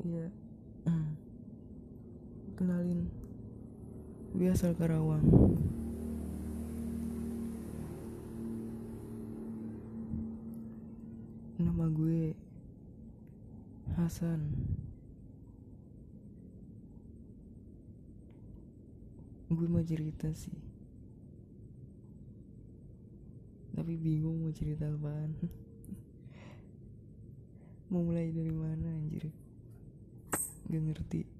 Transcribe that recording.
Iya. Kenalin. Gue asal Karawang. Nama gue Hasan. Gue mau cerita sih. Tapi bingung mau cerita apaan. mau mulai dari mana anjir? Gak ngerti.